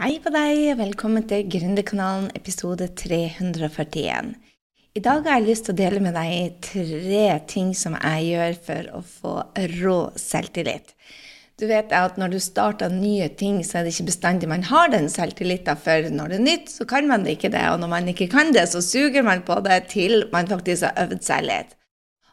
Hei på deg, velkommen til Gründerkanalen episode 341. I dag har jeg lyst til å dele med deg tre ting som jeg gjør for å få rå selvtillit. Du vet at når du starter nye ting, så er det ikke bestandig man har den selvtilliten, for når det er nytt, så kan man ikke det, og når man ikke kan det, så suger man på det til man faktisk har øvd seg litt.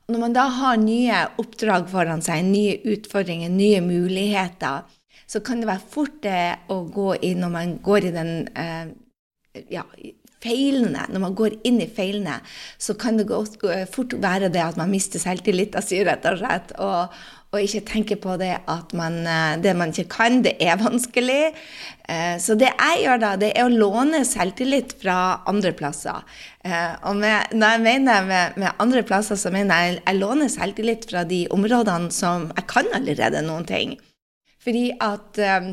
Når man da har nye oppdrag foran seg, nye utfordringer, nye muligheter, så kan det være fort det å gå inn når man går i den eh, ja, feilene, når man går inn i feilene, så kan det godt, fort være det at man mister selvtilliten sin, rett og slett. Og, og, ikke tenke på det at man, eh, det man ikke kan, det er vanskelig. Eh, så det jeg gjør da, det er å låne selvtillit fra andre plasser. Eh, og med, når jeg mener med, med, andre plasser, så mener jeg jeg låner selvtillit fra de områdene som jeg kan allerede noen ting. Fordi at eh,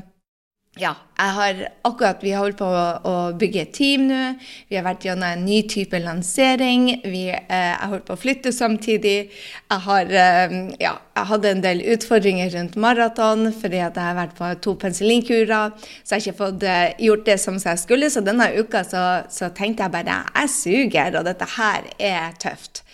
ja, jeg har akkurat Vi har holdt på å, bygge et team nå. Vi har vært gjennom en ny type lansering. Vi, eh, jeg holdt på å flytte samtidig. Jeg har eh, ja, jeg hadde en del utfordringer rundt maraton fordi at jeg har vært på to penicillinkurer. Så jeg har ikke fått eh, gjort det som jeg skulle. Så denne uka så, så tenkte jeg bare jeg suger, og dette her er tøft.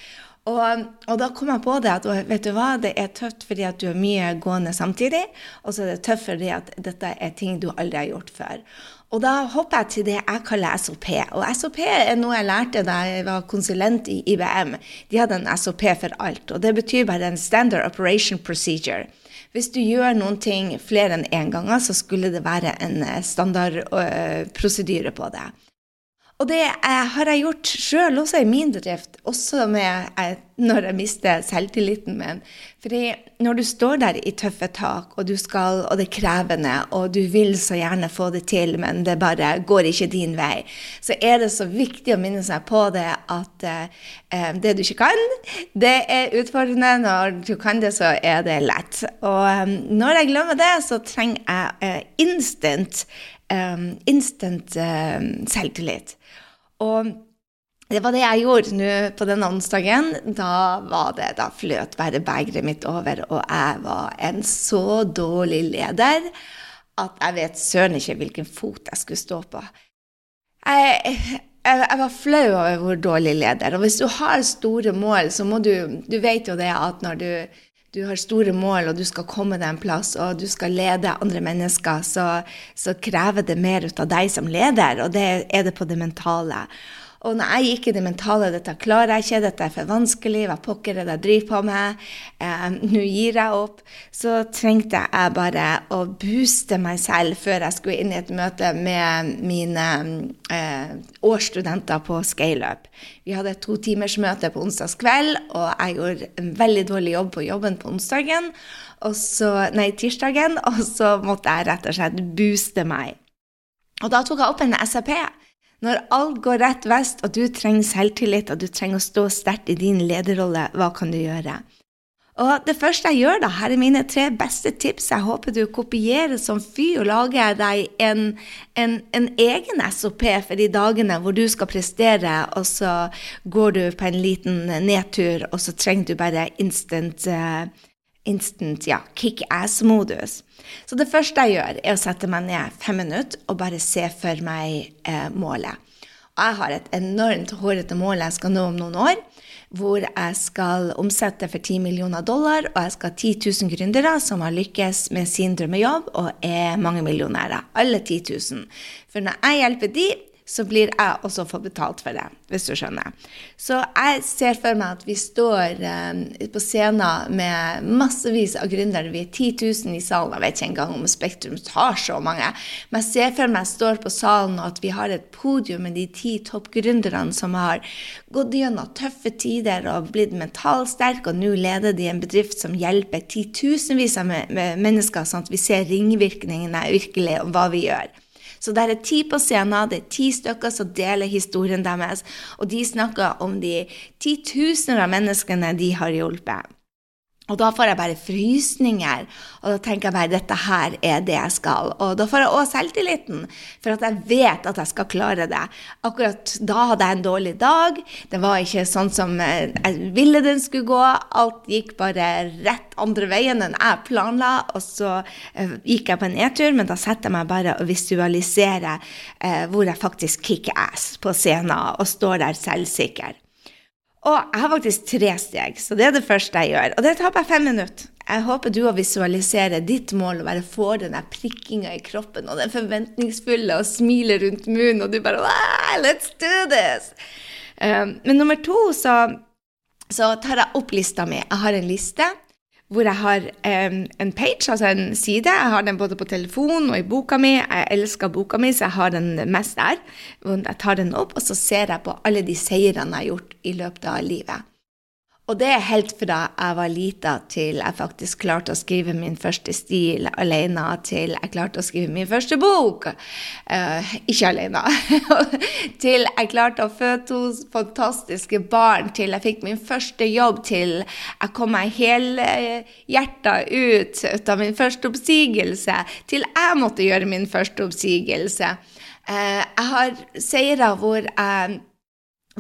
Og, og, da kom jeg på det at vet du hva, det er tøft fordi at du har mye gående samtidig, og så er det tøft fordi at dette er ting du aldri har gjort før. Og da hopper jeg til det jeg kaller SOP. Og SOP er noe jeg lærte da jeg var konsulent i IBM. De hadde en SOP for alt, og det betyr bare en Standard Operation Procedure. Hvis du gjør noen ting flere enn én gang, så skulle det være en standardprosedyre på det. Og det har jeg gjort sjøl også i min bedrift, også med, eh, når jeg mister selvtilliten min. Fordi når du står der i tøffe tak, og, skal, og, det er krevende, og du vil så gjerne få det til, men det bare går ikke din vei, så er det så viktig å minne seg på det at eh, det du ikke kan, det er utfordrende. Når du kan det, så er det lett. Og eh, når jeg glemmer det, så trenger jeg eh, instant, instant selvtillit. Og det var det jeg gjorde nå på den onsdagen. Da var det, da fløt bare begeret mitt over, og jeg var en så dårlig leder at jeg vet søren ikke hvilken fot jeg skulle stå på. Jeg, jeg, jeg, var flau over hvor dårlig leder. Og hvis du har store mål, så må du Du vet jo det at når du, du har store mål, og du skal komme deg en plass, og du skal lede andre mennesker, så, så krever det mer ut av deg som leder, og det er det på det mentale. Og når jeg gikk i det mentale dette klarer jeg ikke, dette er for vanskelig, hva pokker er det jeg driver på med, eh, nå gir jeg opp, så trengte jeg bare å booste meg selv før jeg skulle inn i et møte med mine eh, årsstudenter på ScaleUp. Vi hadde et totimersmøte på onsdagskveld, og jeg gjorde en veldig dårlig jobb på jobben på onsdagen, og så, nei, tirsdagen, og så måtte jeg rett og slett booste meg. Og da tok jeg opp en SAP. Når alt går rett vest, og du trenger selvtillit, og du trenger å stå sterkt i din lederrolle, hva kan du gjøre? Og det første jeg gjør, da, her er mine tre beste tips. Jeg håper du kopierer som fy og lager deg en, en, en, egen SOP for de dagene hvor du skal prestere, og så går du på en liten nedtur, og så trenger du bare instant uh, instant ja, kickass-modus. Så det første jeg gjør, er å sette meg ned fem minutter og bare se for meg eh, målet. Og jeg har et enormt hårete mål jeg skal nå om noen år, hvor jeg skal omsette for 10 millioner dollar, og jeg skal ha 10 000 gründere som har lykkes med sin drømmejobb og er mange millionærer. Alle 10 000. For når jeg hjelper de, så blir jeg også få betalt for det, hvis du skjønner. Så jeg ser for meg at vi står eh, på scenen med massevis av gründere. Vi er 10 000 i salen. Jeg vet ikke engang om Spektrum tar så mange. Men jeg ser for meg at jeg står på salen, og at vi har et podium med de ti toppgründerne som har gått gjennom tøffe tider og blitt mentalsterke, og nå leder de en bedrift som hjelper titusenvis av mennesker, sånn at vi ser ringvirkningene virkelig om hva vi gjør. Så det er ti på scenen, det er ti stykker som deler historien deres, og de snakker om de titusener av menneskene de har hjulpet. Og da får jeg bare frysninger, og da tenker jeg bare dette her er det jeg skal. Og da får jeg òg selvtilliten, for at jeg vet at jeg skal klare det. Akkurat da hadde jeg en dårlig dag. Det var ikke sånn som eh, jeg ville den skulle gå. Alt gikk bare rett andre veien enn jeg planla. Og så eh, gikk jeg på en nedtur, men da setter jeg meg bare og visualiserer eh, hvor jeg faktisk kicker ass på scenen og står der selvsikker. Og jeg har faktisk tre steg, så det er det første jeg gjør. Og det tar bare fem minutter. Jeg håper du har visualiserer ditt mål og bare får den der prikkinga i kroppen og den forventningsfulle og smilet rundt munnen, og du bare Let's do this! Um, men nummer to så, så tar jeg opp lista mi. Jeg har en liste hvor jeg har um, en page, altså en side. Jeg har den både på telefon og i boka mi. Jeg elsker boka mi, så jeg har den mest der. Jeg tar den opp, og så ser jeg på alle de seirene jeg har gjort i løpet av livet. Og det er helt fra jeg var lita til jeg faktisk klarte å skrive min første stil alene, til jeg klarte å skrive min første bok. Uh, ikke alene. til jeg klarte å føde to fantastiske barn, til jeg fikk min første jobb, til jeg kom meg helhjerta ut, ut av min første oppsigelse, til jeg måtte gjøre min første oppsigelse. Uh, jeg har seire hvor jeg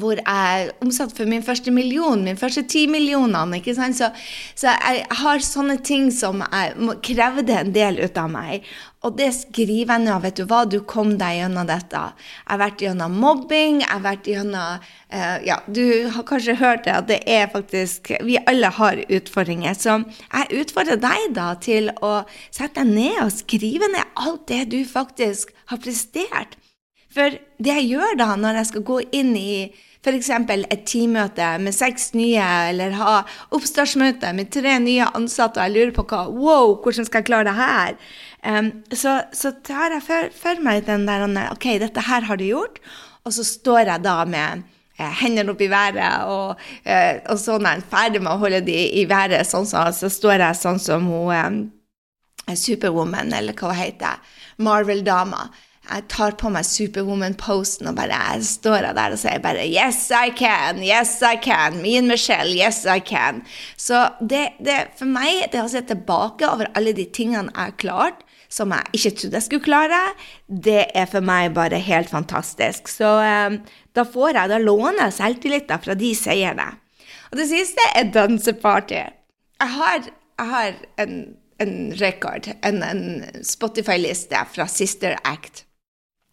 hvor jeg omsatte for min første million, min første ti millionene. ikke sant? Så, så, jeg har sånne ting som jeg, krevde en del ut av meg. Og det skriver jeg nå. Vet du hva, du kom deg gjennom dette. Jeg har vært gjennom mobbing. jeg har vært gjennom, uh, ja, Du har kanskje hørt det, at det er faktisk Vi alle har utfordringer. Så jeg utfordrer deg da til å sette deg ned og skrive ned alt det du faktisk har prestert. For det jeg gjør da, når jeg skal gå inn i f.eks. et teammøte med seks nye, eller ha oppstartsmøte med tre nye ansatte, og jeg lurer på hva, wow, hvordan skal jeg klare det her? Um, så, så, tar jeg for, for, meg den der OK, dette her har du gjort. Og så står jeg da med eh, hendene opp i været, og, eh, og så når jeg er ferdig med å holde de i været, sånn så, så står jeg sånn som hun eh, Superwoman, eller hva hun heter, Marvel-dama jeg tar på meg Superwoman-posten og bare jeg står der og sier bare Yes, I can! Yes, I can! And Michelle, yes, I can! Så det, det, for meg, det å se tilbake over alle de tingene jeg har klart, som jeg ikke trodde jeg skulle klare, det er for meg bare helt fantastisk. Så um, da får jeg, da låner jeg selvtilliten fra de seierne. Og det siste er danseparty. Jeg har, jeg har en, en record, en, en Spotify-liste fra Sister Act.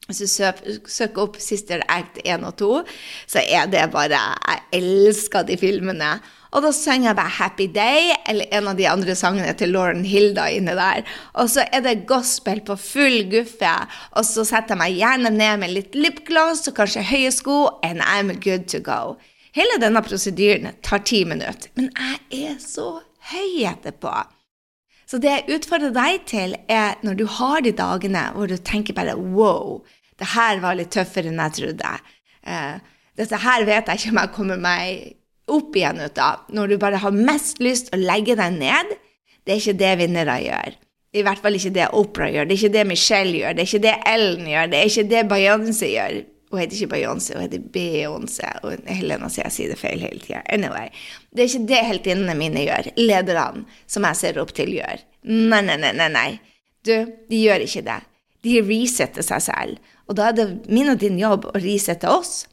Hvis du søker opp Sister Act 1 og 2, så er det bare Jeg elsker de filmene. Og da synger jeg bare 'Happy Day' eller en av de andre sangene til Lauren Hilda inni der. Og så er det gospel på full guffe, og så setter jeg meg gjerne ned med litt lipgloss og kanskje høye sko, and I'm good to go. Hele denne prosedyren tar ti minutter, men jeg er så høy etterpå. Så det jeg utfordrer deg til, er når du har de dagene hvor du tenker bare wow, det her var litt tøffere enn jeg trodde. Eh, dette her vet jeg ikke om jeg kommer meg opp igjen ut av. Når du bare har mest lyst å legge deg ned, det er ikke det vinnere gjør. I hvert fall ikke det Opera gjør, det er ikke det Michelle gjør, det er ikke det Ellen gjør, det er ikke det Beyoncé gjør. Hun heter ikke Beyoncé, hun heter Beyoncé. Og Helena sier jeg sier det feil hele tida. Anyway. Det er ikke det heltinnene mine gjør, lederne som jeg ser opp til, gjør. Nei, nei, nei, nei. nei. Du, de gjør ikke det. De resetter seg selv. Og da er det min og din jobb å resette oss.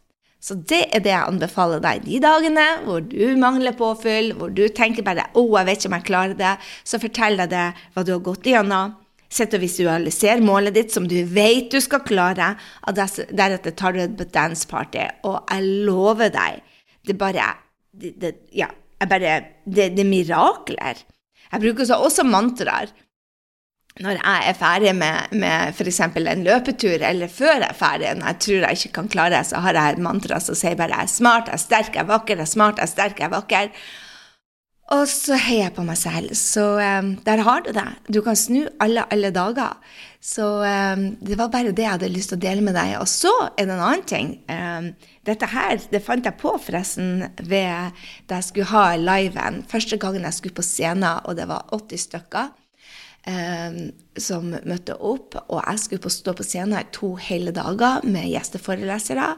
Så det er det jeg anbefaler deg de dagene hvor du mangler påfyll, hvor du tenker bare 'Å, oh, jeg vet ikke om jeg klarer det', så fortell deg det, hva du har gått igjennom. Sett og visualiser målet ditt, som du vet du skal klare, og deretter tar du et dance party. Og jeg lover deg, det bare det, det, Ja, jeg bare Det, det er mirakler. Jeg bruker også mantraer når jeg er ferdig med, med f.eks. en løpetur, eller før jeg er ferdig, når jeg tror jeg ikke kan klare det, så har jeg et mantra som sier bare 'jeg er smart, jeg er sterk, jeg er vakker, jeg er smart, jeg er sterk, jeg er vakker'. Og så heier jeg på meg selv. Så um, der har du det. Du kan snu alle, alle dager. Så um, det var bare det jeg hadde lyst til å dele med deg. Og så er det en annen ting. Um, dette her det fant jeg på forresten ved da jeg skulle ha liven. Første gangen jeg skulle på scenen, og det var 80 stykker. Eh, som møtte opp, og jeg skulle på stå på scenen to hele dager med gjesteforelesere.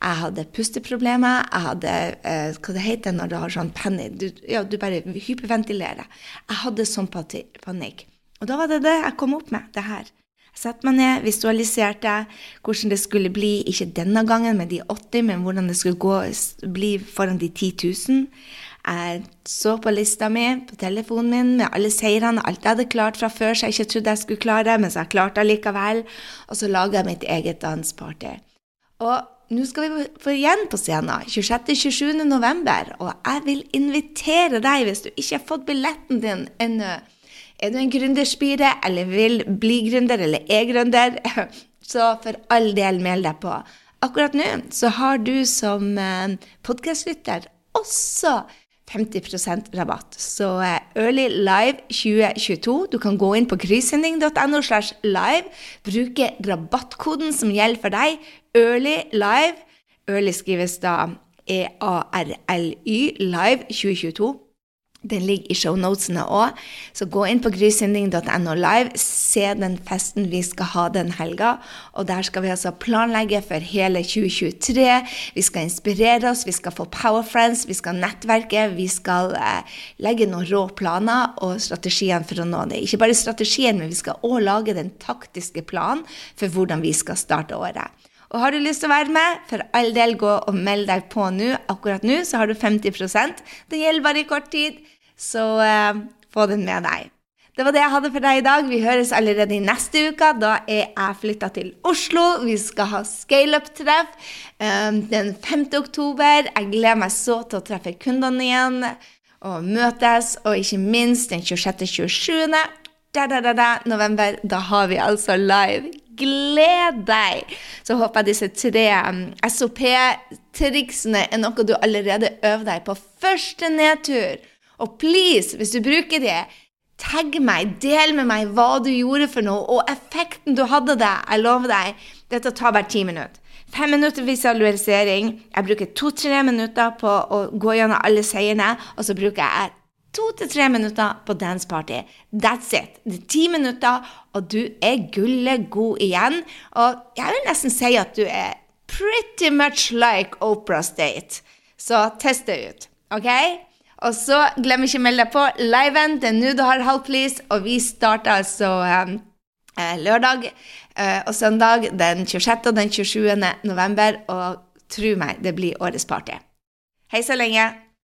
Jeg hadde pusteproblemer. Jeg hadde eh, hva det heter når du har sånn panikk du, ja, du bare hyperventilerer. Jeg hadde sånn panikk. Og da var det det jeg kom opp med, det her. Jeg satte meg ned, visualiserte hvordan det skulle bli, ikke denne gangen med de 80, men hvordan det skulle gå, bli foran de 10 000. Jeg så på lista mi på telefonen min med alle seirene, alt jeg hadde klart fra før så jeg ikke trodde jeg skulle klare, men så jeg klarte det likevel. Og så laga jeg mitt eget dansparty. Og nå skal vi få igjen på scenen 26.-27. november, og jeg vil invitere deg, hvis du ikke har fått billetten din ennå. Er du en gründerspire eller vil bli gründer eller er gründer, så for all del meld deg på. Akkurat nå så har du som eh, podkastlytter også 50% rabatt. Så eh, Early Live 2022. Du kan gå inn på kryssending.no slash live. Bruke rabattkoden som gjelder for deg. Early Live. Early skrives da E-A-R-L-Y. Live 2022. Den ligger i shownotene òg. Så gå inn på grysynding.no live, se den festen vi skal ha den helga. Og der skal vi altså planlegge for hele 2023. Vi skal inspirere oss, vi skal få power friends, vi skal nettverke. Vi skal eh, legge noen rå planer og strategiene for å nå det. Ikke bare strategien, men vi skal òg lage den taktiske planen for hvordan vi skal starte året. Og har du lyst til å være med, for all del gå og meld deg på nå. Akkurat nå så har du 50% Det gjelder bare i kort tid. Så eh, få den med deg. Det var det jeg hadde for deg i dag. Vi høres allerede i neste uke. Da er jeg flytta til Oslo. Vi skal ha scaleup-treff um, den 5. oktober. Jeg gleder meg så til å treffe kundene igjen og møtes. Og ikke minst den 26.-27. Da, da, da, da, november. Da har vi altså live. Gled deg! Så håper jeg disse tre um, SOP-triksene er noe du allerede øver deg på første nedtur. Og please, hvis du bruker det, tagg meg, del med meg hva du gjorde for noe, og effekten du hadde det. Jeg lover deg, dette tar bare ti minutter. Fem minutter visualisering. Jeg bruker to-tre minutter på å gå gjennom alle seierne, og så bruker jeg to til tre minutter på dance party. That's it. Det er ti minutter, og du er gullet god igjen. Og jeg vil nesten si at du er pretty much like Oprah State. Så test det ut. OK? Og så glem ikke å melde deg på liven. Det er nå du har halv pris, og vi starter altså um, lørdag uh, og søndag den 26. og den 27. november. Og tro meg, det blir årets party. Hei så lenge.